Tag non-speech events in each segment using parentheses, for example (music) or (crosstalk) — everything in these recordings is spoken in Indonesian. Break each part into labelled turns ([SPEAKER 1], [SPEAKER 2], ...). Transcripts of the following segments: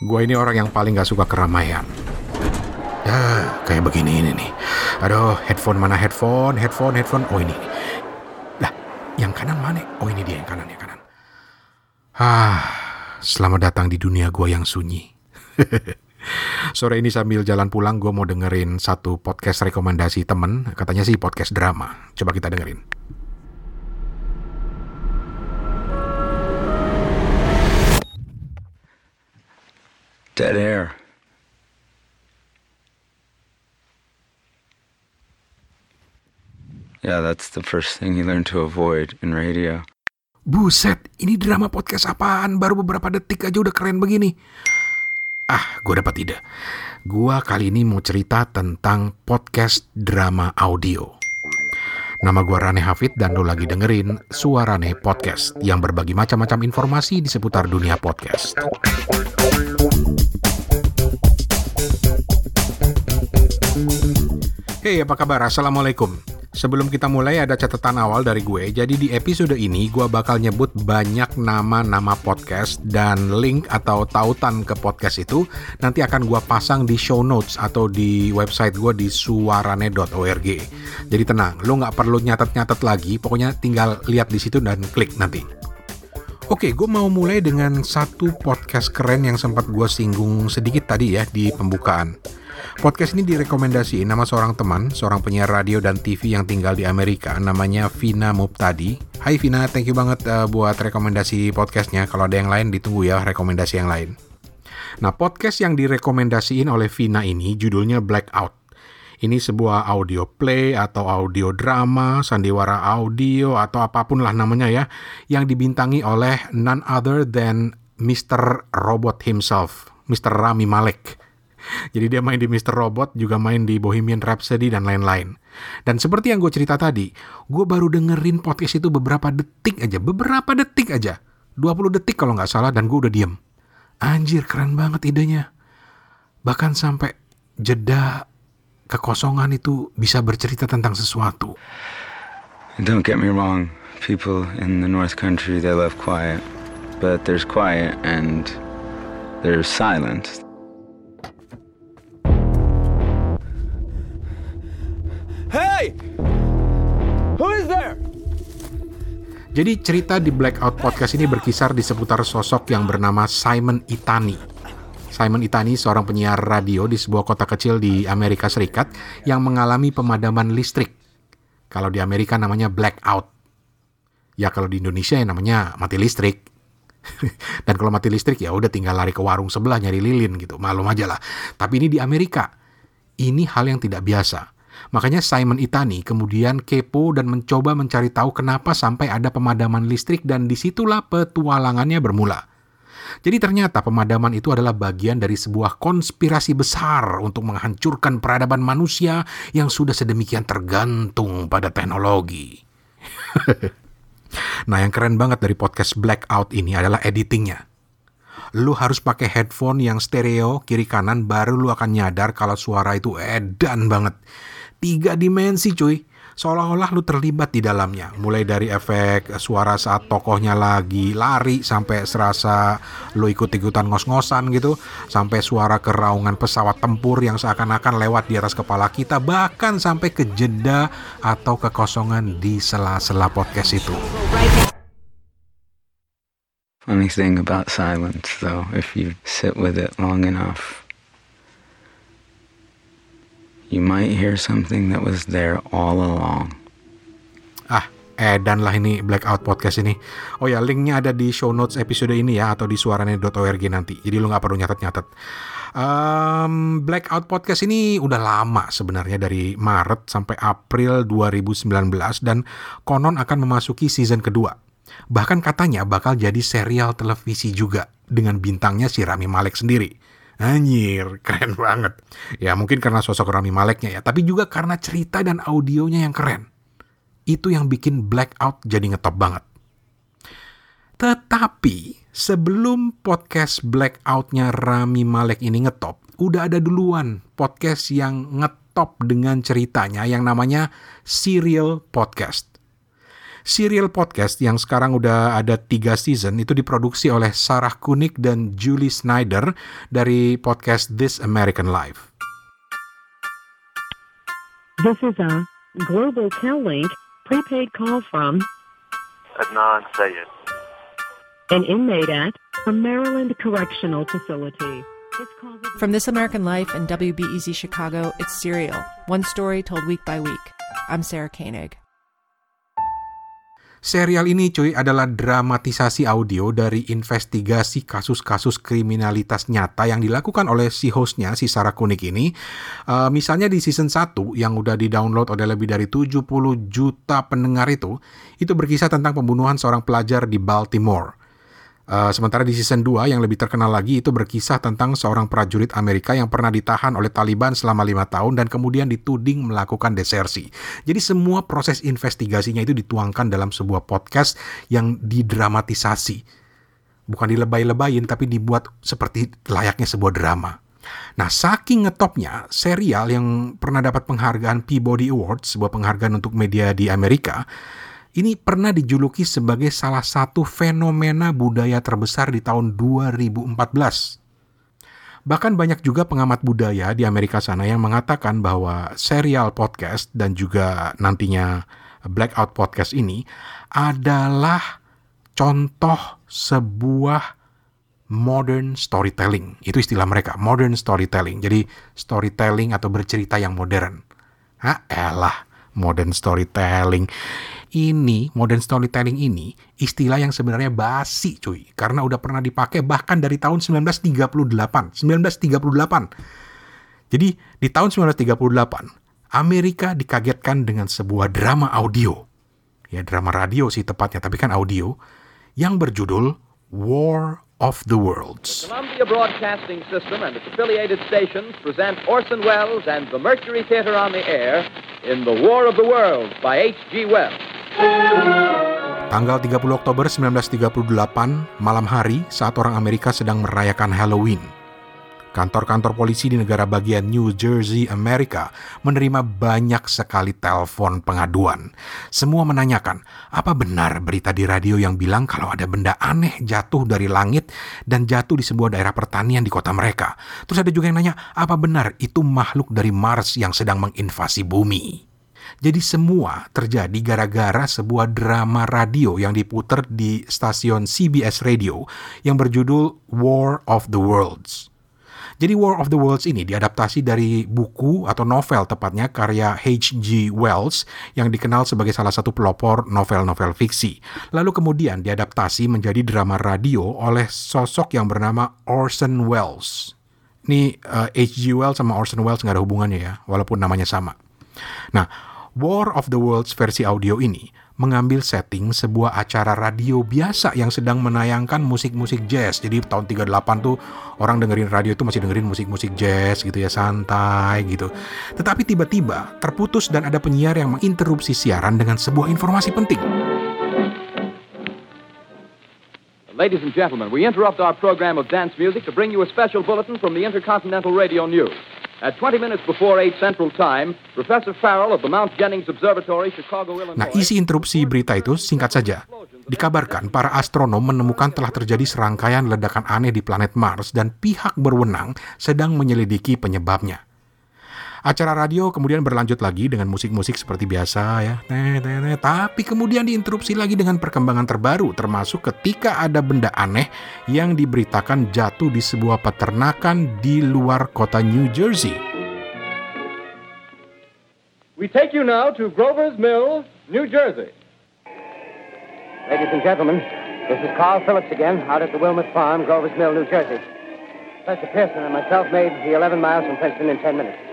[SPEAKER 1] Gue ini orang yang paling gak suka keramaian. Ya, kayak begini ini nih. Aduh, headphone mana headphone, headphone, headphone. Oh ini. Lah, yang kanan mana? Oh ini dia yang kanan, yang kanan. Ah, selamat datang di dunia gue yang sunyi. (laughs) Sore ini sambil jalan pulang gue mau dengerin satu podcast rekomendasi temen. Katanya sih podcast drama. Coba kita dengerin.
[SPEAKER 2] Dead air. Yeah, that's the first thing you learn to avoid in radio.
[SPEAKER 1] Buset, ini drama podcast apaan? Baru beberapa detik aja udah keren begini. Ah, gue dapat ide. Gua kali ini mau cerita tentang podcast drama audio. Nama gue Rane Hafid dan lo lagi dengerin Suarane Podcast yang berbagi macam-macam informasi di seputar dunia podcast. Hey, apa kabar? Assalamualaikum. Sebelum kita mulai ada catatan awal dari gue. Jadi di episode ini gue bakal nyebut banyak nama-nama podcast dan link atau tautan ke podcast itu nanti akan gue pasang di show notes atau di website gue di suarane.org. Jadi tenang, lo nggak perlu nyatet-nyatet lagi. Pokoknya tinggal lihat di situ dan klik nanti. Oke, gue mau mulai dengan satu podcast keren yang sempat gue singgung sedikit tadi ya di pembukaan. Podcast ini direkomendasi nama seorang teman, seorang penyiar radio dan TV yang tinggal di Amerika, namanya Vina Muptadi. Hai Vina, thank you banget uh, buat rekomendasi podcastnya. Kalau ada yang lain ditunggu ya rekomendasi yang lain. Nah, podcast yang direkomendasiin oleh Vina ini judulnya Blackout. Ini sebuah audio play atau audio drama, sandiwara audio atau apa pun lah namanya ya, yang dibintangi oleh none other than Mr. Robot himself, Mr. Rami Malek. Jadi dia main di Mr. Robot, juga main di Bohemian Rhapsody dan lain-lain. Dan seperti yang gue cerita tadi, gue baru dengerin podcast itu beberapa detik aja, beberapa detik aja. 20 detik kalau nggak salah dan gue udah diem. Anjir, keren banget idenya. Bahkan sampai jeda kekosongan itu bisa bercerita tentang sesuatu.
[SPEAKER 2] Don't get me wrong, people in the North Country, they love quiet. But there's quiet and there's silence.
[SPEAKER 3] Hey! Who is there?
[SPEAKER 1] Jadi cerita di Blackout Podcast ini berkisar di seputar sosok yang bernama Simon Itani. Simon Itani seorang penyiar radio di sebuah kota kecil di Amerika Serikat yang mengalami pemadaman listrik. Kalau di Amerika namanya blackout. Ya kalau di Indonesia ya namanya mati listrik. (laughs) Dan kalau mati listrik ya udah tinggal lari ke warung sebelah nyari lilin gitu. Malum aja lah. Tapi ini di Amerika. Ini hal yang tidak biasa. Makanya Simon Itani kemudian kepo dan mencoba mencari tahu kenapa sampai ada pemadaman listrik dan di situlah petualangannya bermula. Jadi ternyata pemadaman itu adalah bagian dari sebuah konspirasi besar untuk menghancurkan peradaban manusia yang sudah sedemikian tergantung pada teknologi. (laughs) nah yang keren banget dari podcast Blackout ini adalah editingnya. Lu harus pakai headphone yang stereo kiri kanan baru lu akan nyadar kalau suara itu edan banget tiga dimensi cuy. Seolah-olah lu terlibat di dalamnya. Mulai dari efek suara saat tokohnya lagi lari sampai serasa lu ikut-ikutan ngos-ngosan gitu. Sampai suara keraungan pesawat tempur yang seakan-akan lewat di atas kepala kita. Bahkan sampai ke jeda atau kekosongan di sela-sela podcast itu.
[SPEAKER 2] Funny thing about silence, though, if you sit with it long enough, you might hear something that was there all along.
[SPEAKER 1] Ah, edan lah ini Blackout Podcast ini. Oh ya, linknya ada di show notes episode ini ya, atau di suarane.org nanti. Jadi lu nggak perlu nyatet-nyatet. Um, Blackout Podcast ini udah lama sebenarnya dari Maret sampai April 2019 dan konon akan memasuki season kedua. Bahkan katanya bakal jadi serial televisi juga dengan bintangnya si Rami Malek sendiri. Anjir, keren banget. Ya mungkin karena sosok Rami Maleknya ya, tapi juga karena cerita dan audionya yang keren. Itu yang bikin Blackout jadi ngetop banget. Tetapi sebelum podcast Blackout-nya Rami Malek ini ngetop, udah ada duluan podcast yang ngetop dengan ceritanya yang namanya Serial Podcast. Serial podcast yang sekarang udah ada tiga season itu diproduksi oleh Sarah Kunik dan Julie Snyder dari podcast This American Life.
[SPEAKER 4] This is a Global Tel-Link prepaid call from
[SPEAKER 5] Adnan Sayed.
[SPEAKER 4] an inmate at a Maryland correctional facility. This call will be-
[SPEAKER 6] From This American Life and WBEZ Chicago, it's Serial, one story told week by week. I'm Sarah Koenig.
[SPEAKER 1] Serial ini cuy adalah dramatisasi audio dari investigasi kasus-kasus kriminalitas nyata yang dilakukan oleh si hostnya, si Sarah Kunik ini. Eh, misalnya di season 1 yang udah di-download oleh lebih dari 70 juta pendengar itu, itu berkisah tentang pembunuhan seorang pelajar di Baltimore. Uh, sementara di season 2 yang lebih terkenal lagi itu berkisah tentang seorang prajurit Amerika yang pernah ditahan oleh Taliban selama lima tahun dan kemudian dituding melakukan desersi. Jadi semua proses investigasinya itu dituangkan dalam sebuah podcast yang didramatisasi. Bukan dilebay-lebayin tapi dibuat seperti layaknya sebuah drama. Nah, saking ngetopnya, serial yang pernah dapat penghargaan Peabody Awards, sebuah penghargaan untuk media di Amerika, ini pernah dijuluki sebagai salah satu fenomena budaya terbesar di tahun 2014. Bahkan banyak juga pengamat budaya di Amerika sana yang mengatakan bahwa serial podcast dan juga nantinya Blackout Podcast ini adalah contoh sebuah modern storytelling. Itu istilah mereka, modern storytelling. Jadi storytelling atau bercerita yang modern. Ah, elah, modern storytelling. Ini, modern storytelling ini, istilah yang sebenarnya basi cuy. Karena udah pernah dipakai bahkan dari tahun 1938. 1938. Jadi, di tahun 1938, Amerika dikagetkan dengan sebuah drama audio. Ya, drama radio sih tepatnya, tapi kan audio. Yang berjudul War of the Worlds.
[SPEAKER 7] Columbia Broadcasting System and its affiliated stations present Orson Welles and the Mercury Theater on the Air in The War of the Worlds by H.G. Wells.
[SPEAKER 1] Tanggal 30 Oktober 1938, malam hari saat orang Amerika sedang merayakan Halloween. Kantor-kantor polisi di negara bagian New Jersey, Amerika menerima banyak sekali telepon pengaduan. Semua menanyakan, apa benar berita di radio yang bilang kalau ada benda aneh jatuh dari langit dan jatuh di sebuah daerah pertanian di kota mereka. Terus ada juga yang nanya, apa benar itu makhluk dari Mars yang sedang menginvasi bumi? Jadi semua terjadi gara-gara sebuah drama radio yang diputer di stasiun CBS Radio yang berjudul War of the Worlds. Jadi War of the Worlds ini diadaptasi dari buku atau novel tepatnya karya H.G. Wells yang dikenal sebagai salah satu pelopor novel-novel fiksi. Lalu kemudian diadaptasi menjadi drama radio oleh sosok yang bernama Orson Welles. Ini uh, H.G. Wells sama Orson Welles nggak ada hubungannya ya, walaupun namanya sama. Nah, War of the Worlds versi audio ini mengambil setting sebuah acara radio biasa yang sedang menayangkan musik-musik jazz. Jadi tahun 38 tuh orang dengerin radio itu masih dengerin musik-musik jazz gitu ya, santai gitu. Tetapi tiba-tiba terputus dan ada penyiar yang menginterupsi siaran dengan sebuah informasi penting.
[SPEAKER 7] Ladies and gentlemen, we interrupt our program of dance music to bring you a special bulletin from the Intercontinental Radio News. At 20 minutes before 8 Central Time, Professor Farrell of the Mount Jennings Observatory, Chicago, Illinois...
[SPEAKER 1] Nah, isi interupsi berita itu singkat saja. Dikabarkan para astronom menemukan telah terjadi serangkaian ledakan aneh di planet Mars dan pihak berwenang sedang menyelidiki penyebabnya. Acara radio kemudian berlanjut lagi dengan musik-musik seperti biasa ya. Teh, teh, teh. Tapi kemudian diinterupsi lagi dengan perkembangan terbaru termasuk ketika ada benda aneh yang diberitakan jatuh di sebuah peternakan di luar kota New Jersey.
[SPEAKER 7] We take you now to Grover's Mill, New Jersey.
[SPEAKER 8] Ladies and gentlemen, this is Carl Phillips again, out at the Wilmot Farm, Grover's Mill, New Jersey. Professor Pearson and myself made the 11 miles from Princeton in 10 minutes.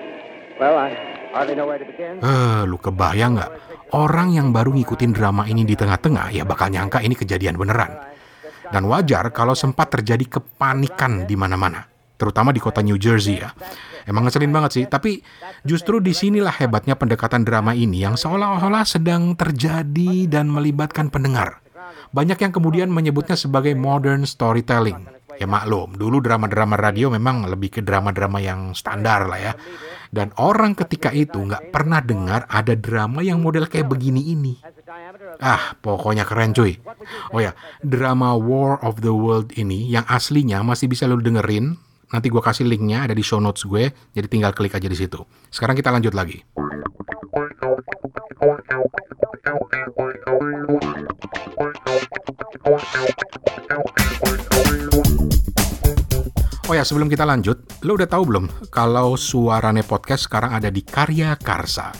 [SPEAKER 1] Eh, lu kebayang nggak? Orang yang baru ngikutin drama ini di tengah-tengah ya bakal nyangka ini kejadian beneran. Dan wajar kalau sempat terjadi kepanikan di mana-mana, terutama di kota New Jersey ya. Emang ngeselin banget sih, tapi justru di sinilah hebatnya pendekatan drama ini yang seolah-olah sedang terjadi dan melibatkan pendengar. Banyak yang kemudian menyebutnya sebagai modern storytelling. Ya maklum, dulu drama-drama radio memang lebih ke drama-drama yang standar lah ya. Dan orang ketika itu nggak pernah dengar ada drama yang model kayak begini ini. Ah, pokoknya keren cuy. Oh ya, drama War of the World ini yang aslinya masih bisa lo dengerin. Nanti gue kasih linknya ada di show notes gue, jadi tinggal klik aja di situ. Sekarang kita lanjut lagi. (laughs) Oh ya, sebelum kita lanjut, lo udah tahu belum kalau Suarane Podcast sekarang ada di Karya Karsa?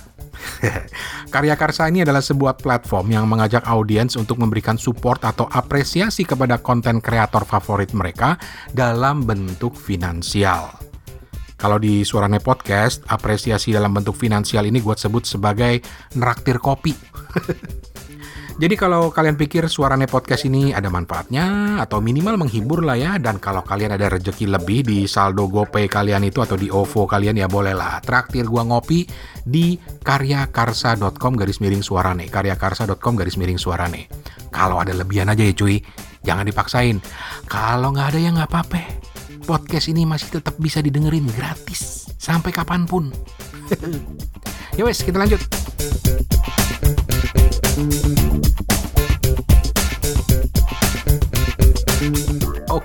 [SPEAKER 1] (laughs) Karya Karsa ini adalah sebuah platform yang mengajak audiens untuk memberikan support atau apresiasi kepada konten kreator favorit mereka dalam bentuk finansial. Kalau di Suarane Podcast, apresiasi dalam bentuk finansial ini gue sebut sebagai neraktir kopi. (laughs) Jadi kalau kalian pikir suarane podcast ini ada manfaatnya atau minimal menghibur lah ya dan kalau kalian ada rejeki lebih di saldo GoPay kalian itu atau di OVO kalian ya bolehlah traktir gua ngopi di karyakarsa.com garis miring suarane karyakarsa.com garis miring suarane. Kalau ada lebihan aja ya cuy, jangan dipaksain. Kalau nggak ada ya nggak apa-apa. Podcast ini masih tetap bisa didengerin gratis sampai kapan pun. (laughs) ya wes kita lanjut.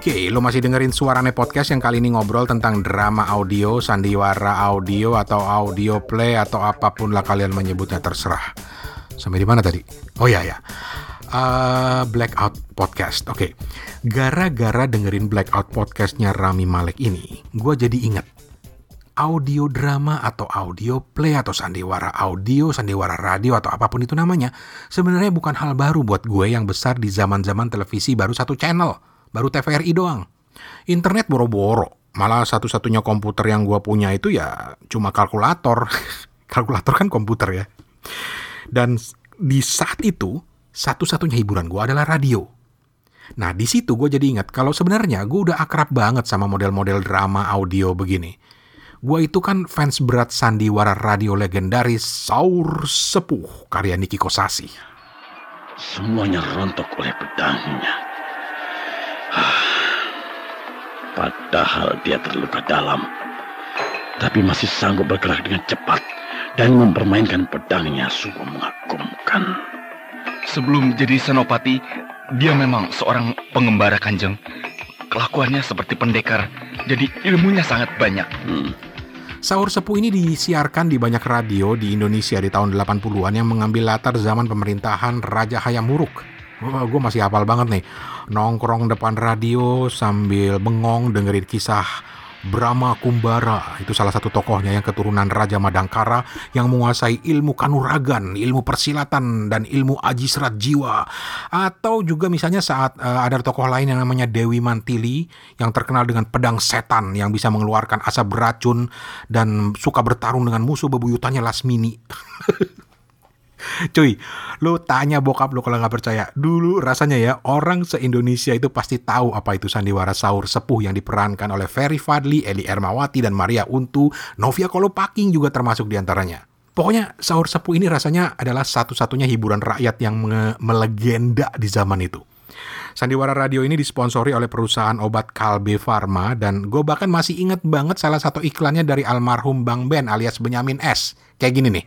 [SPEAKER 1] Oke, lo masih dengerin Suarane Podcast yang kali ini ngobrol tentang drama audio, sandiwara audio, atau audio play, atau apa pun lah kalian menyebutnya terserah. Sampai di mana tadi? Oh ya ya, uh, Blackout Podcast. Oke, gara-gara dengerin Blackout Podcastnya Rami Malek ini, gue jadi inget audio drama atau audio play atau sandiwara audio, sandiwara radio atau apa pun itu namanya, sebenarnya bukan hal baru buat gue yang besar di zaman-zaman televisi baru satu channel baru TVRI doang. Internet boro-boro. Malah satu-satunya komputer yang gue punya itu ya cuma kalkulator. (laughs) kalkulator kan komputer ya. Dan di saat itu, satu-satunya hiburan gue adalah radio. Nah, di situ gue jadi ingat kalau sebenarnya gue udah akrab banget sama model-model drama audio begini. Gue itu kan fans berat sandiwara radio legendaris Saur Sepuh karya Niki Kosasi.
[SPEAKER 9] Semuanya rontok oleh pedangnya. Padahal dia terluka dalam. Tapi masih sanggup bergerak dengan cepat dan mempermainkan pedangnya sungguh mengagumkan.
[SPEAKER 10] Sebelum jadi senopati, dia memang seorang pengembara kanjeng. Kelakuannya seperti pendekar, jadi ilmunya sangat banyak. Hmm.
[SPEAKER 1] Sahur Sepuh ini disiarkan di banyak radio di Indonesia di tahun 80-an yang mengambil latar zaman pemerintahan Raja Hayam Wuruk. Oh, gue masih hafal banget nih. Nongkrong depan radio sambil bengong dengerin kisah Brahma Kumbara itu salah satu tokohnya yang keturunan Raja Madangkara yang menguasai ilmu kanuragan, ilmu persilatan dan ilmu ajisrat jiwa. Atau juga misalnya saat uh, ada tokoh lain yang namanya Dewi Mantili yang terkenal dengan pedang setan yang bisa mengeluarkan asap beracun dan suka bertarung dengan musuh bebuyutannya Lasmini. (laughs) Cuy, lu tanya bokap lu kalau nggak percaya. Dulu rasanya ya, orang se-Indonesia itu pasti tahu apa itu sandiwara sahur sepuh yang diperankan oleh Ferry Fadli, Eli Ermawati, dan Maria Untu. Novia Kolopaking juga termasuk di antaranya. Pokoknya sahur sepuh ini rasanya adalah satu-satunya hiburan rakyat yang melegenda di zaman itu. Sandiwara Radio ini disponsori oleh perusahaan obat Kalbe Pharma dan gue bahkan masih inget banget salah satu iklannya dari almarhum Bang Ben alias Benyamin S. Kayak gini nih.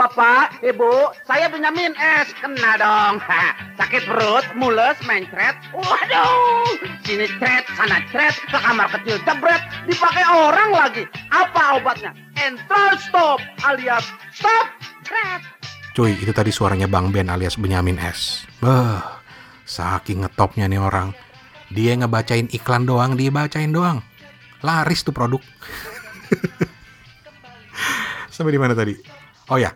[SPEAKER 11] Bapak, Ibu, saya Benyamin es. Kena dong. (laughs) Ha, sakit perut, mules, mencret. Waduh, sini cret, sana cret, ke kamar kecil jebret, dipakai orang lagi. Apa obatnya? Entrol stop alias stop cret.
[SPEAKER 1] Cuy, itu tadi suaranya Bang Ben alias Benyamin S. Beuh, saking ngetopnya nih orang. Dia ngebacain iklan doang, dia bacain doang. Laris tuh produk. (laughs) Sampai di mana tadi? Oh ya,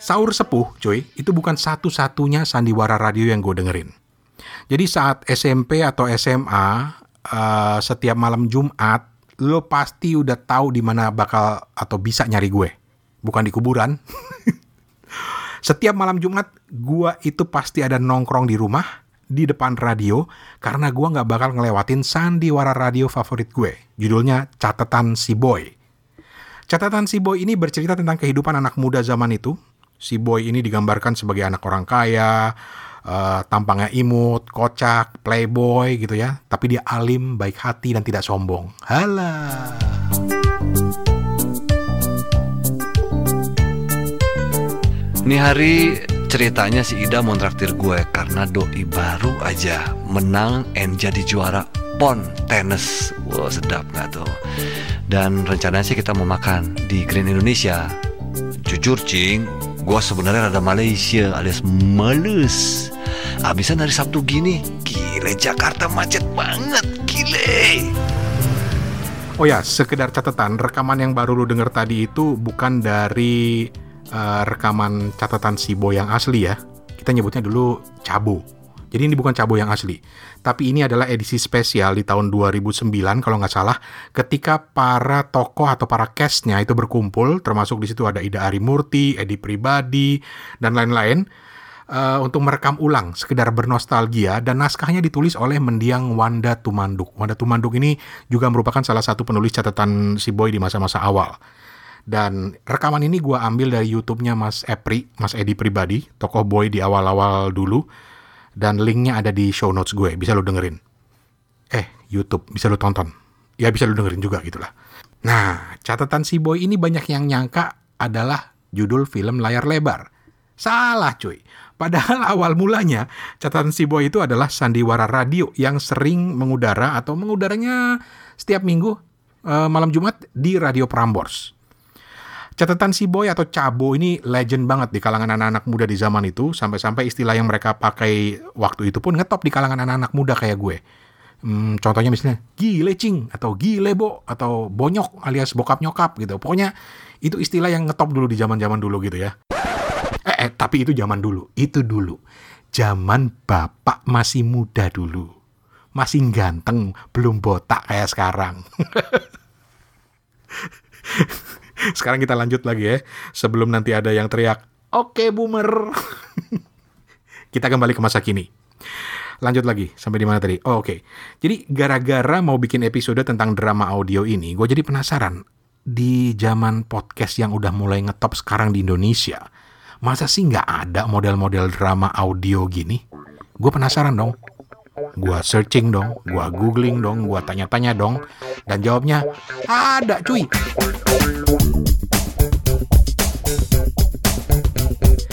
[SPEAKER 1] Sahur Sepuh, cuy, itu bukan satu-satunya sandiwara radio yang gue dengerin. Jadi saat SMP atau SMA, uh, eh, setiap malam Jumat, lo pasti udah tahu di mana bakal atau bisa nyari gue. Bukan di kuburan. (laughs) setiap malam Jumat, gue itu pasti ada nongkrong di rumah, di depan radio, karena gue nggak bakal ngelewatin sandiwara radio favorit gue. Judulnya Catatan Si Boy. Catatan Si Boy ini bercerita tentang kehidupan anak muda zaman itu, si boy ini digambarkan sebagai anak orang kaya, uh, tampangnya imut, kocak, playboy gitu ya. Tapi dia alim, baik hati dan tidak sombong. Halah.
[SPEAKER 10] Ini hari
[SPEAKER 12] ceritanya si Ida mau traktir gue karena doi baru aja menang and jadi juara pon tenis. Wow sedap nggak tuh? Dan rencananya sih kita mau makan di Green Indonesia. Jujur cing, gue sebenarnya rada Malaysia alias males. Abisan hari Sabtu gini, gile Jakarta macet banget, gile.
[SPEAKER 1] Oh ya, sekedar catatan, rekaman yang baru lu denger tadi itu bukan dari uh, rekaman catatan si Boy yang asli ya. Kita nyebutnya dulu Cabo. Jadi ini bukan Cabo yang asli. Tapi ini adalah edisi spesial di tahun 2009 kalau nggak salah, ketika para tokoh atau para castnya itu berkumpul, termasuk di situ ada Ida Arimurti, Edi Pribadi, dan lain-lain uh, untuk merekam ulang, sekedar bernostalgia dan naskahnya ditulis oleh mendiang Wanda Tumanduk. Wanda Tumanduk ini juga merupakan salah satu penulis catatan si Boy di masa-masa awal. Dan rekaman ini gue ambil dari YouTube-nya Mas Epri, Mas Edi pribadi, tokoh Boy di awal-awal dulu. Dan linknya ada di show notes gue, bisa lo dengerin. Eh, YouTube, bisa lo tonton. Ya bisa lo dengerin juga gitulah. Nah, catatan si Boy ini banyak yang nyangka adalah judul film layar lebar. Salah cuy. Padahal awal mulanya catatan si Boy itu adalah sandiwara radio yang sering mengudara atau mengudaranya setiap minggu e, malam Jumat di Radio Prambors. Catatan si Boy atau Cabo ini legend banget di kalangan anak-anak muda di zaman itu sampai-sampai istilah yang mereka pakai waktu itu pun ngetop di kalangan anak-anak muda kayak gue. Hmm, contohnya misalnya gile cing atau gile bo atau bonyok alias bokap nyokap gitu. Pokoknya itu istilah yang ngetop dulu di zaman-zaman dulu gitu ya. Eh, eh, tapi itu zaman dulu. Itu dulu. Zaman bapak masih muda dulu. Masih ganteng, belum botak kayak sekarang. (laughs) (laughs) sekarang kita lanjut lagi ya. Sebelum nanti ada yang teriak, Oke boomer. (laughs) kita kembali ke masa kini. Lanjut lagi, sampai di mana tadi? Oh, Oke, okay. jadi gara-gara mau bikin episode tentang drama audio ini, gue jadi penasaran. Di zaman podcast yang udah mulai ngetop sekarang di Indonesia, masa sih nggak ada model-model drama audio gini? Gue penasaran dong. Gue searching dong, gue googling dong, gue tanya-tanya dong. Dan jawabnya, ada cuy.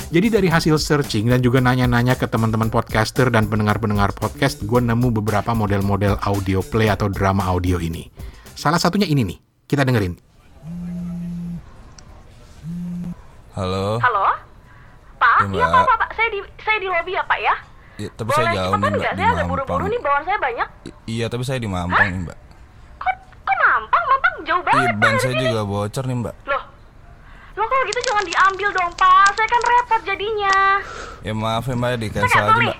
[SPEAKER 1] Jadi dari hasil searching dan juga nanya-nanya ke teman-teman podcaster dan pendengar-pendengar podcast, gue nemu beberapa model-model audio play atau drama audio ini. Salah satunya ini nih, kita dengerin.
[SPEAKER 13] Halo.
[SPEAKER 14] Halo? Pak,
[SPEAKER 13] Ya,
[SPEAKER 14] iya
[SPEAKER 13] Mbak.
[SPEAKER 14] Pak, Pak, Pak. Saya di saya di lobi ya, Pak ya?
[SPEAKER 13] Ya, tapi
[SPEAKER 14] Boleh
[SPEAKER 13] saya jauh nih mbak
[SPEAKER 14] Saya agak buru-buru nih, bawaan saya banyak.
[SPEAKER 13] I- Iya tapi saya di Mampang nih mbak.
[SPEAKER 14] Mampang? Mampang jauh banget,
[SPEAKER 13] Iya ban saya
[SPEAKER 14] sini.
[SPEAKER 13] juga bocor nih mbak.
[SPEAKER 14] Loh, Loh kalau gitu jangan diambil dong, Pak. Saya kan repot jadinya.
[SPEAKER 13] Ya maaf ya mbak di cancel aja mbak.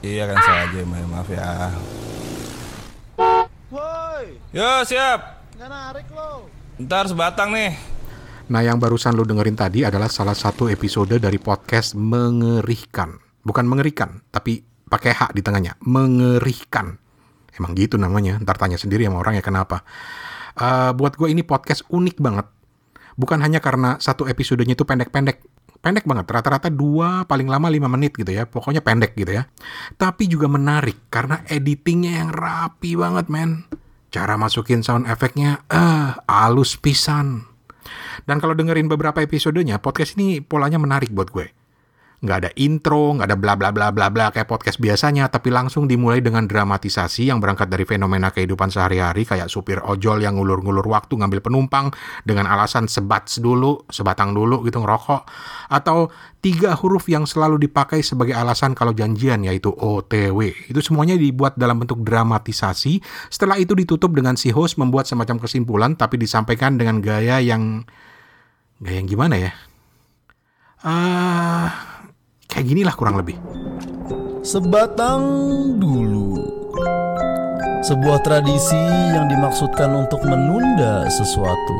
[SPEAKER 13] Iya cancel aja mbak maaf ya.
[SPEAKER 15] Woi,
[SPEAKER 13] Yo siap.
[SPEAKER 15] nggak narik lo.
[SPEAKER 13] Ntar sebatang nih.
[SPEAKER 1] Nah, yang barusan lu dengerin tadi adalah salah satu episode dari podcast Mengerikan. Bukan mengerikan, tapi pakai hak di tengahnya. Mengerikan. Emang gitu namanya. Ntar tanya sendiri sama orang ya kenapa. Eh, buat gue ini podcast unik banget. Bukan hanya karena satu episodenya itu pendek-pendek. Pendek banget, rata-rata dua paling lama lima menit gitu ya. Pokoknya pendek gitu ya. Tapi juga menarik karena editingnya yang rapi banget men. Cara masukin sound efeknya, eh, halus pisan. Dan kalau dengerin beberapa episodenya, podcast ini polanya menarik buat gue. Nggak ada intro, nggak ada bla bla bla bla bla kayak podcast biasanya, tapi langsung dimulai dengan dramatisasi yang berangkat dari fenomena kehidupan sehari-hari kayak supir ojol yang ngulur-ngulur waktu ngambil penumpang dengan alasan sebat dulu, sebatang dulu gitu ngerokok. Atau tiga huruf yang selalu dipakai sebagai alasan kalau janjian yaitu OTW. Itu semuanya dibuat dalam bentuk dramatisasi. Setelah itu ditutup dengan si host membuat semacam kesimpulan tapi disampaikan dengan gaya yang gaya yang gimana ya? Ah, kayak ginilah kurang lebih.
[SPEAKER 15] Sebatang dulu. Sebuah tradisi yang dimaksudkan untuk menunda sesuatu.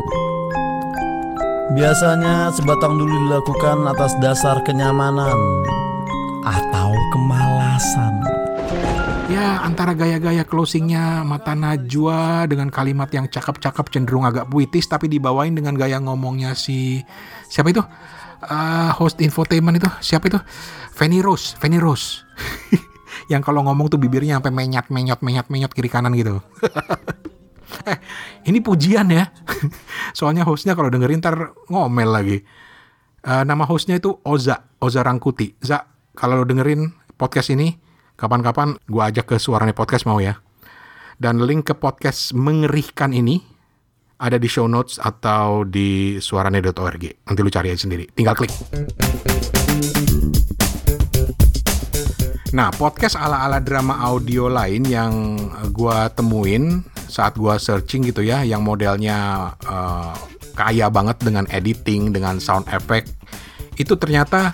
[SPEAKER 15] Biasanya sebatang dulu dilakukan atas dasar kenyamanan atau kemalasan.
[SPEAKER 1] Ya, antara gaya-gaya closingnya mata Najwa dengan kalimat yang cakep-cakep cenderung agak puitis tapi dibawain dengan gaya ngomongnya si siapa itu? Eh, host infotainment itu siapa itu? Fanny Rose, Fanny Rose. (laughs) yang kalau ngomong tuh bibirnya sampai menyat menyot menyat menyot kiri kanan gitu. (laughs) eh, ini pujian ya. (laughs) Soalnya hostnya kalau dengerin ntar ngomel lagi. Uh, nama hostnya itu Oza, Oza Rangkuti. Za, kalau lo dengerin podcast ini, kapan-kapan gue ajak ke suaranya podcast mau ya. Dan link ke podcast mengerikan ini ada di show notes atau di suarane.org. Nanti lu cari aja sendiri. Tinggal klik. Nah, podcast ala-ala drama audio lain yang gue temuin saat gue searching gitu ya, yang modelnya uh, kaya banget dengan editing, dengan sound effect, itu ternyata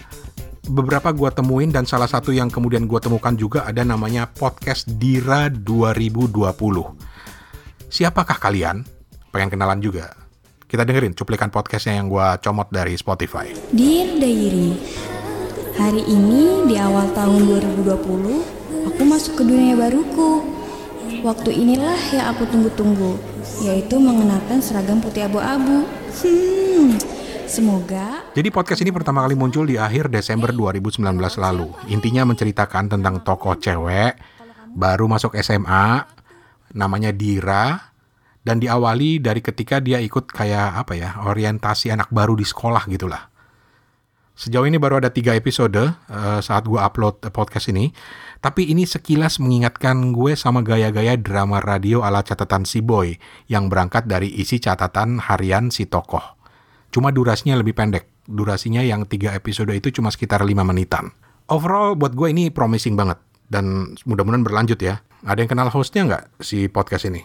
[SPEAKER 1] beberapa gue temuin dan salah satu yang kemudian gue temukan juga ada namanya podcast Dira 2020. Siapakah kalian? Pengen kenalan juga? Kita dengerin cuplikan podcastnya yang gue comot dari Spotify.
[SPEAKER 16] Dear Diary, hari ini di awal tahun 2020, aku masuk ke dunia baruku. Waktu inilah yang aku tunggu-tunggu, yaitu mengenakan seragam putih abu-abu. Hmm, Semoga.
[SPEAKER 1] Jadi podcast ini pertama kali muncul di akhir Desember 2019 lalu. Intinya menceritakan tentang tokoh cewek baru masuk SMA, namanya Dira, dan diawali dari ketika dia ikut kayak apa ya orientasi anak baru di sekolah gitulah. Sejauh ini baru ada tiga episode uh, saat gue upload podcast ini, tapi ini sekilas mengingatkan gue sama gaya-gaya drama radio ala catatan si boy yang berangkat dari isi catatan harian si tokoh. Cuma durasinya lebih pendek. Durasinya yang tiga episode itu cuma sekitar 5 menitan. Overall buat gue ini promising banget. Dan mudah-mudahan berlanjut ya. Ada yang kenal hostnya nggak si podcast ini?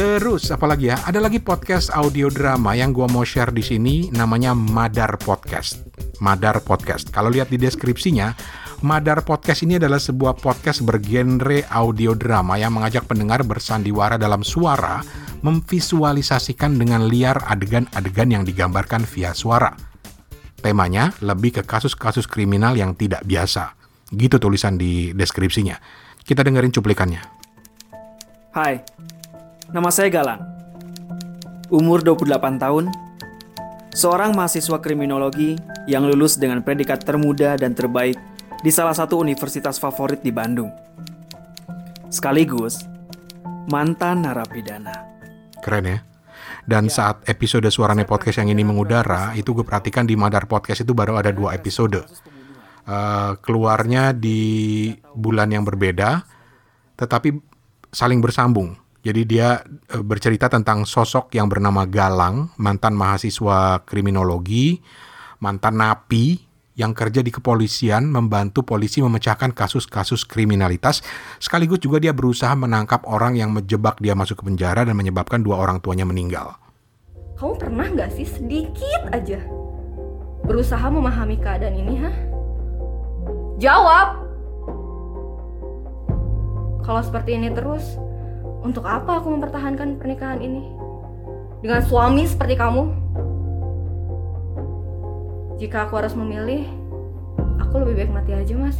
[SPEAKER 1] Terus apalagi ya? Ada lagi podcast audio drama yang gue mau share di sini namanya Madar Podcast. Madar Podcast. Kalau lihat di deskripsinya, Madar Podcast ini adalah sebuah podcast bergenre audio drama yang mengajak pendengar bersandiwara dalam suara memvisualisasikan dengan liar adegan-adegan yang digambarkan via suara. Temanya lebih ke kasus-kasus kriminal yang tidak biasa. Gitu tulisan di deskripsinya. Kita dengerin cuplikannya.
[SPEAKER 17] Hai, nama saya Galang. Umur 28 tahun, seorang mahasiswa kriminologi yang lulus dengan predikat termuda dan terbaik di salah satu universitas favorit di Bandung. Sekaligus mantan narapidana.
[SPEAKER 1] Keren ya. Dan ya. saat episode Suarane Podcast yang ini mengudara, itu gue perhatikan di Madar Podcast itu baru ada dua episode. Uh, keluarnya di bulan yang berbeda, tetapi saling bersambung. Jadi dia uh, bercerita tentang sosok yang bernama Galang, mantan mahasiswa kriminologi, mantan napi, yang kerja di kepolisian membantu polisi memecahkan kasus-kasus kriminalitas, sekaligus juga dia berusaha menangkap orang yang menjebak dia masuk ke penjara dan menyebabkan dua orang tuanya meninggal.
[SPEAKER 18] Kamu pernah nggak sih sedikit aja berusaha memahami keadaan ini, ha? Jawab! Kalau seperti ini terus, untuk apa aku mempertahankan pernikahan ini? Dengan suami seperti kamu? Jika aku harus memilih, aku lebih baik mati aja, Mas.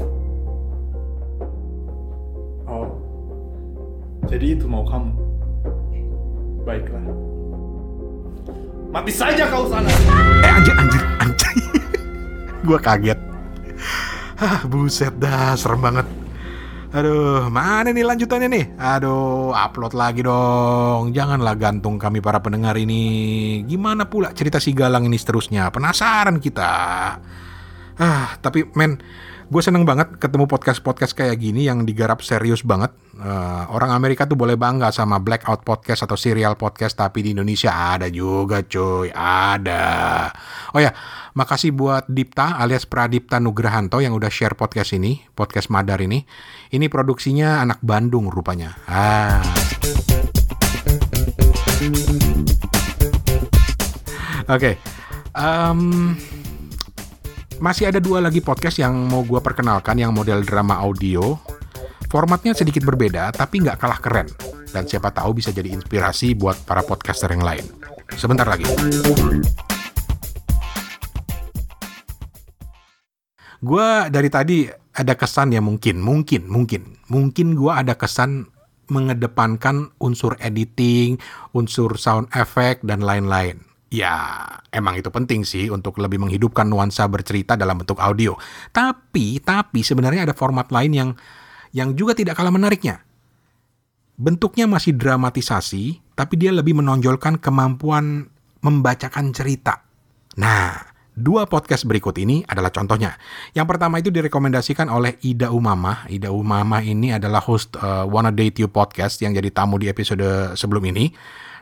[SPEAKER 19] Oh, jadi itu mau kamu? Baiklah. Mati saja kau sana.
[SPEAKER 1] Eh anjir, anjir, anjir. (laughs) Gua kaget. Hah, buset dah, serem banget. Aduh, mana nih lanjutannya nih? Aduh, upload lagi dong. Janganlah gantung kami para pendengar ini. Gimana pula cerita si Galang ini seterusnya? Penasaran kita. Ah, tapi men, gue seneng banget ketemu podcast-podcast kayak gini yang digarap serius banget. Uh, orang Amerika tuh boleh bangga sama Blackout Podcast atau Serial Podcast, tapi di Indonesia ada juga cuy, ada. Oh ya, Makasih buat Dipta alias Pradipta Nugrahanto yang udah share podcast ini, podcast Madar ini. Ini produksinya anak Bandung rupanya. Ah. Oke. Okay. Um, masih ada dua lagi podcast yang mau gue perkenalkan yang model drama audio. Formatnya sedikit berbeda, tapi nggak kalah keren. Dan siapa tahu bisa jadi inspirasi buat para podcaster yang lain. Sebentar lagi. gue dari tadi ada kesan ya mungkin, mungkin, mungkin, mungkin gue ada kesan mengedepankan unsur editing, unsur sound effect dan lain-lain. Ya, emang itu penting sih untuk lebih menghidupkan nuansa bercerita dalam bentuk audio. Tapi, tapi sebenarnya ada format lain yang yang juga tidak kalah menariknya. Bentuknya masih dramatisasi, tapi dia lebih menonjolkan kemampuan membacakan cerita. Nah, dua podcast berikut ini adalah contohnya. Yang pertama itu direkomendasikan oleh Ida Umama. Ida Umama ini adalah host uh, Wanna Date You podcast yang jadi tamu di episode sebelum ini.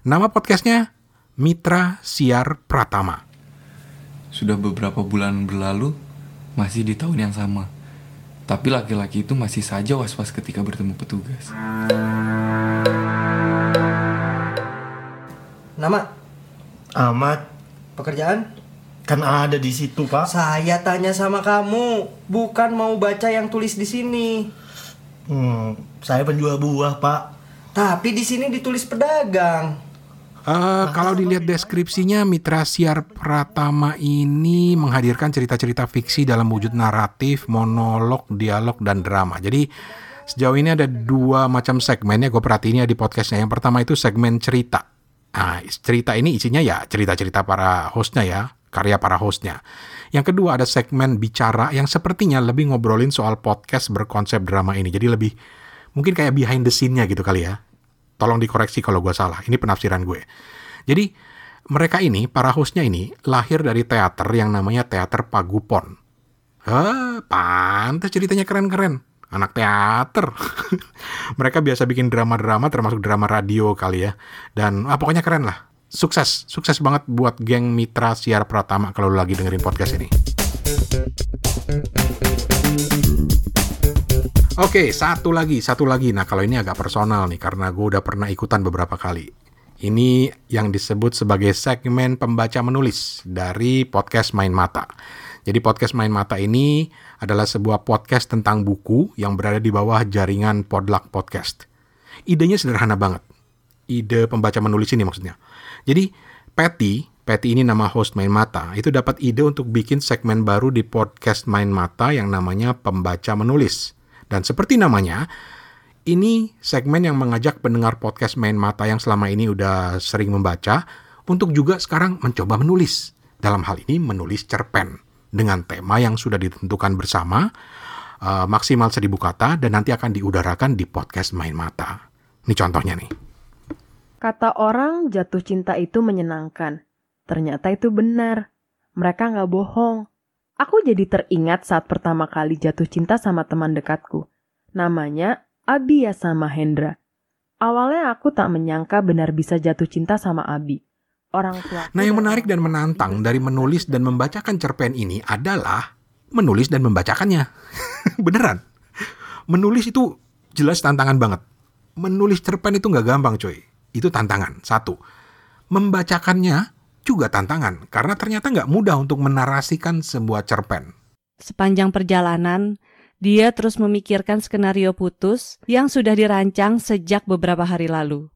[SPEAKER 1] Nama podcastnya Mitra Siar Pratama.
[SPEAKER 20] Sudah beberapa bulan berlalu, masih di tahun yang sama. Tapi laki-laki itu masih saja was-was ketika bertemu petugas.
[SPEAKER 21] Nama?
[SPEAKER 22] Ahmad.
[SPEAKER 21] Pekerjaan?
[SPEAKER 22] Kan ada di situ, Pak.
[SPEAKER 21] Saya tanya sama kamu, bukan mau baca yang tulis di sini.
[SPEAKER 22] Hmm, saya penjual buah, Pak.
[SPEAKER 21] Tapi di sini ditulis pedagang.
[SPEAKER 1] Uh, kalau dilihat deskripsinya, Mitra Siar Pratama ini menghadirkan cerita-cerita fiksi dalam wujud naratif, monolog, dialog, dan drama. Jadi sejauh ini ada dua macam segmen ya gue perhatiin ya di podcastnya. Yang pertama itu segmen cerita. Nah, cerita ini isinya ya cerita-cerita para hostnya ya, karya para hostnya. Yang kedua ada segmen bicara yang sepertinya lebih ngobrolin soal podcast berkonsep drama ini. Jadi lebih mungkin kayak behind the scene-nya gitu kali ya. Tolong dikoreksi kalau gue salah. Ini penafsiran gue. Jadi mereka ini, para hostnya ini, lahir dari teater yang namanya Teater Pagupon. Ah, pantas ceritanya keren-keren. Anak teater. (laughs) mereka biasa bikin drama-drama termasuk drama radio kali ya. Dan ah, pokoknya keren lah. Sukses, sukses banget buat geng Mitra Siar Pratama kalau lagi dengerin podcast ini. Oke, satu lagi, satu lagi. Nah, kalau ini agak personal nih, karena gue udah pernah ikutan beberapa kali. Ini yang disebut sebagai segmen pembaca menulis dari podcast Main Mata. Jadi podcast Main Mata ini adalah sebuah podcast tentang buku yang berada di bawah jaringan Podluck Podcast. Idenya sederhana banget. Ide pembaca menulis ini maksudnya. Jadi, Patty, Patty ini nama host Main Mata, itu dapat ide untuk bikin segmen baru di podcast Main Mata yang namanya Pembaca Menulis. Dan seperti namanya, ini segmen yang mengajak pendengar podcast Main Mata yang selama ini udah sering membaca untuk juga sekarang mencoba menulis. Dalam hal ini menulis cerpen dengan tema yang sudah ditentukan bersama, uh, maksimal seribu kata dan nanti akan diudarakan di podcast Main Mata. Ini contohnya nih.
[SPEAKER 6] Kata orang jatuh cinta itu menyenangkan. Ternyata itu benar. Mereka nggak bohong. Aku jadi teringat saat pertama kali jatuh cinta sama teman dekatku. Namanya Abi ya sama Hendra. Awalnya aku tak menyangka benar bisa jatuh cinta sama Abi. Orang tua.
[SPEAKER 1] Nah, yang menarik dan menantang dari menulis dan membacakan cerpen ini adalah menulis dan membacakannya. (laughs) Beneran. Menulis itu jelas tantangan banget. Menulis cerpen itu nggak gampang, coy. Itu tantangan. Satu. Membacakannya juga tantangan karena ternyata nggak mudah untuk menarasikan sebuah cerpen.
[SPEAKER 23] Sepanjang perjalanan, dia terus memikirkan skenario putus yang sudah dirancang sejak beberapa hari lalu.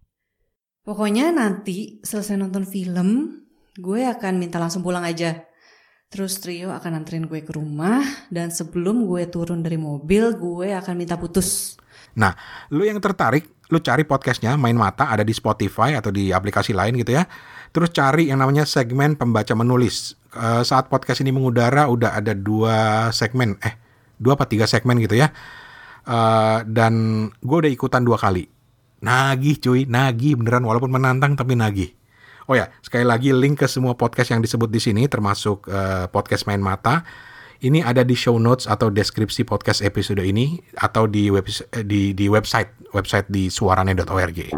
[SPEAKER 24] Pokoknya nanti selesai nonton film, gue akan minta langsung pulang aja. Terus trio akan anterin gue ke rumah, dan sebelum gue turun dari mobil, gue akan minta putus.
[SPEAKER 1] Nah, lu yang tertarik, lu cari podcastnya Main Mata ada di Spotify atau di aplikasi lain gitu ya. Terus cari yang namanya segmen pembaca menulis. Uh, saat podcast ini mengudara udah ada dua segmen, eh dua apa tiga segmen gitu ya. Uh, dan gue udah ikutan dua kali. Nagih cuy, nagih beneran walaupun menantang tapi nagih. Oh ya, sekali lagi link ke semua podcast yang disebut di sini termasuk uh, podcast Main Mata. Ini ada di show notes atau deskripsi podcast episode ini atau di web di di website website di suarane.org.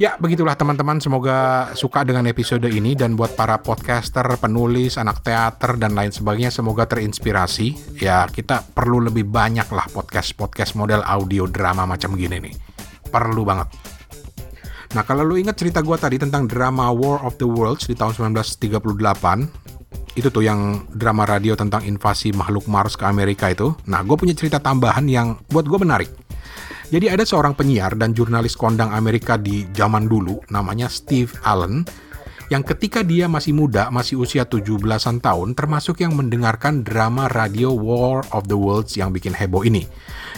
[SPEAKER 1] Ya, begitulah teman-teman. Semoga suka dengan episode ini dan buat para podcaster, penulis, anak teater dan lain sebagainya semoga terinspirasi. Ya, kita perlu lebih banyak lah podcast-podcast model audio drama macam gini nih. Perlu banget. Nah, kalau lu ingat cerita gue tadi tentang drama War of the Worlds di tahun 1938, itu tuh yang drama radio tentang invasi makhluk Mars ke Amerika itu. Nah, gue punya cerita tambahan yang buat gue menarik. Jadi ada seorang penyiar dan jurnalis kondang Amerika di zaman dulu namanya Steve Allen yang ketika dia masih muda, masih usia 17-an tahun, termasuk yang mendengarkan drama radio War of the Worlds yang bikin heboh ini.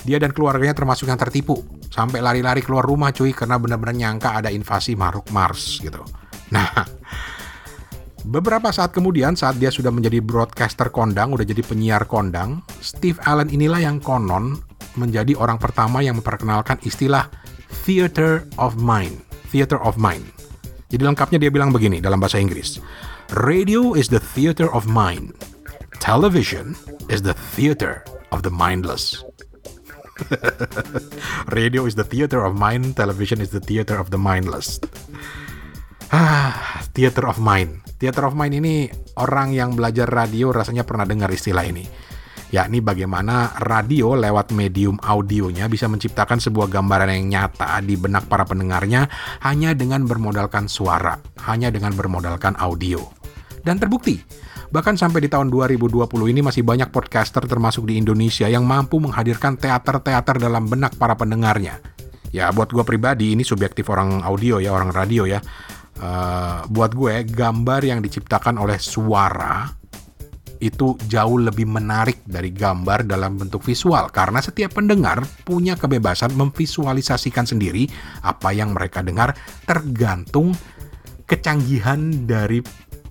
[SPEAKER 1] Dia dan keluarganya termasuk yang tertipu, sampai lari-lari keluar rumah cuy karena benar-benar nyangka ada invasi makhluk Mars gitu. Nah, Beberapa saat kemudian, saat dia sudah menjadi broadcaster kondang, udah jadi penyiar kondang, Steve Allen inilah yang konon menjadi orang pertama yang memperkenalkan istilah theater of mind. Theater of mind. Jadi lengkapnya dia bilang begini dalam bahasa Inggris. Radio is the theater of mind. Television is the theater of the mindless. (laughs) Radio is the theater of mind, television is the theater of the mindless. Ah, theater of mind. Theater of mind ini orang yang belajar radio rasanya pernah dengar istilah ini. Yakni bagaimana radio lewat medium audionya bisa menciptakan sebuah gambaran yang nyata di benak para pendengarnya hanya dengan bermodalkan suara, hanya dengan bermodalkan audio. Dan terbukti, Bahkan sampai di tahun 2020 ini masih banyak podcaster termasuk di Indonesia yang mampu menghadirkan teater-teater dalam benak para pendengarnya. Ya buat gue pribadi ini subjektif orang audio ya, orang radio ya. Uh, buat gue gambar yang diciptakan oleh suara itu jauh lebih menarik dari gambar dalam bentuk visual karena setiap pendengar punya kebebasan memvisualisasikan sendiri apa yang mereka dengar tergantung kecanggihan dari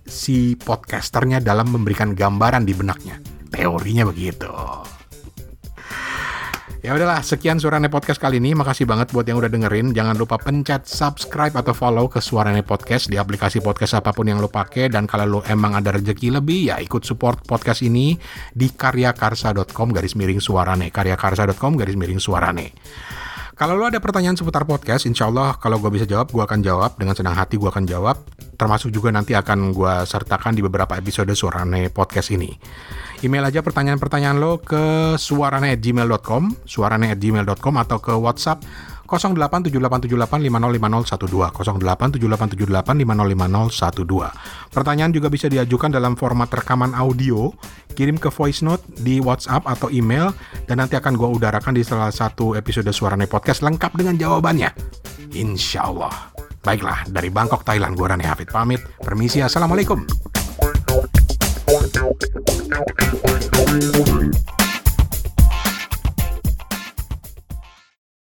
[SPEAKER 1] si podcasternya dalam memberikan gambaran di benaknya. Teorinya begitu. Ya udahlah, sekian Suarane Podcast kali ini. Makasih banget buat yang udah dengerin. Jangan lupa pencet subscribe atau follow ke Suarane Podcast di aplikasi podcast apa pun yang lo pakai. Dan kalau lo emang ada rezeki lebih, ya ikut support podcast ini di karyakarsa.com garis miring suarane. karyakarsa.com garis miring suarane. Kalau lo ada pertanyaan seputar podcast, insya Allah kalau gue bisa jawab, gue akan jawab. Dengan senang hati gue akan jawab. Termasuk juga nanti akan gue sertakan di beberapa episode Suarane Podcast ini. Email aja pertanyaan-pertanyaan lo ke suarane@gmail.com, suarane@gmail.com atau ke WhatsApp 087878505012 087878505012 Pertanyaan juga bisa diajukan dalam format rekaman audio. Kirim ke voice note di WhatsApp atau email dan nanti akan gue udarakan di salah satu episode Suarane Podcast lengkap dengan jawabannya. Insya Allah Baiklah, dari Bangkok, Thailand, gue Rani Hafid pamit. Permisi, Assalamualaikum.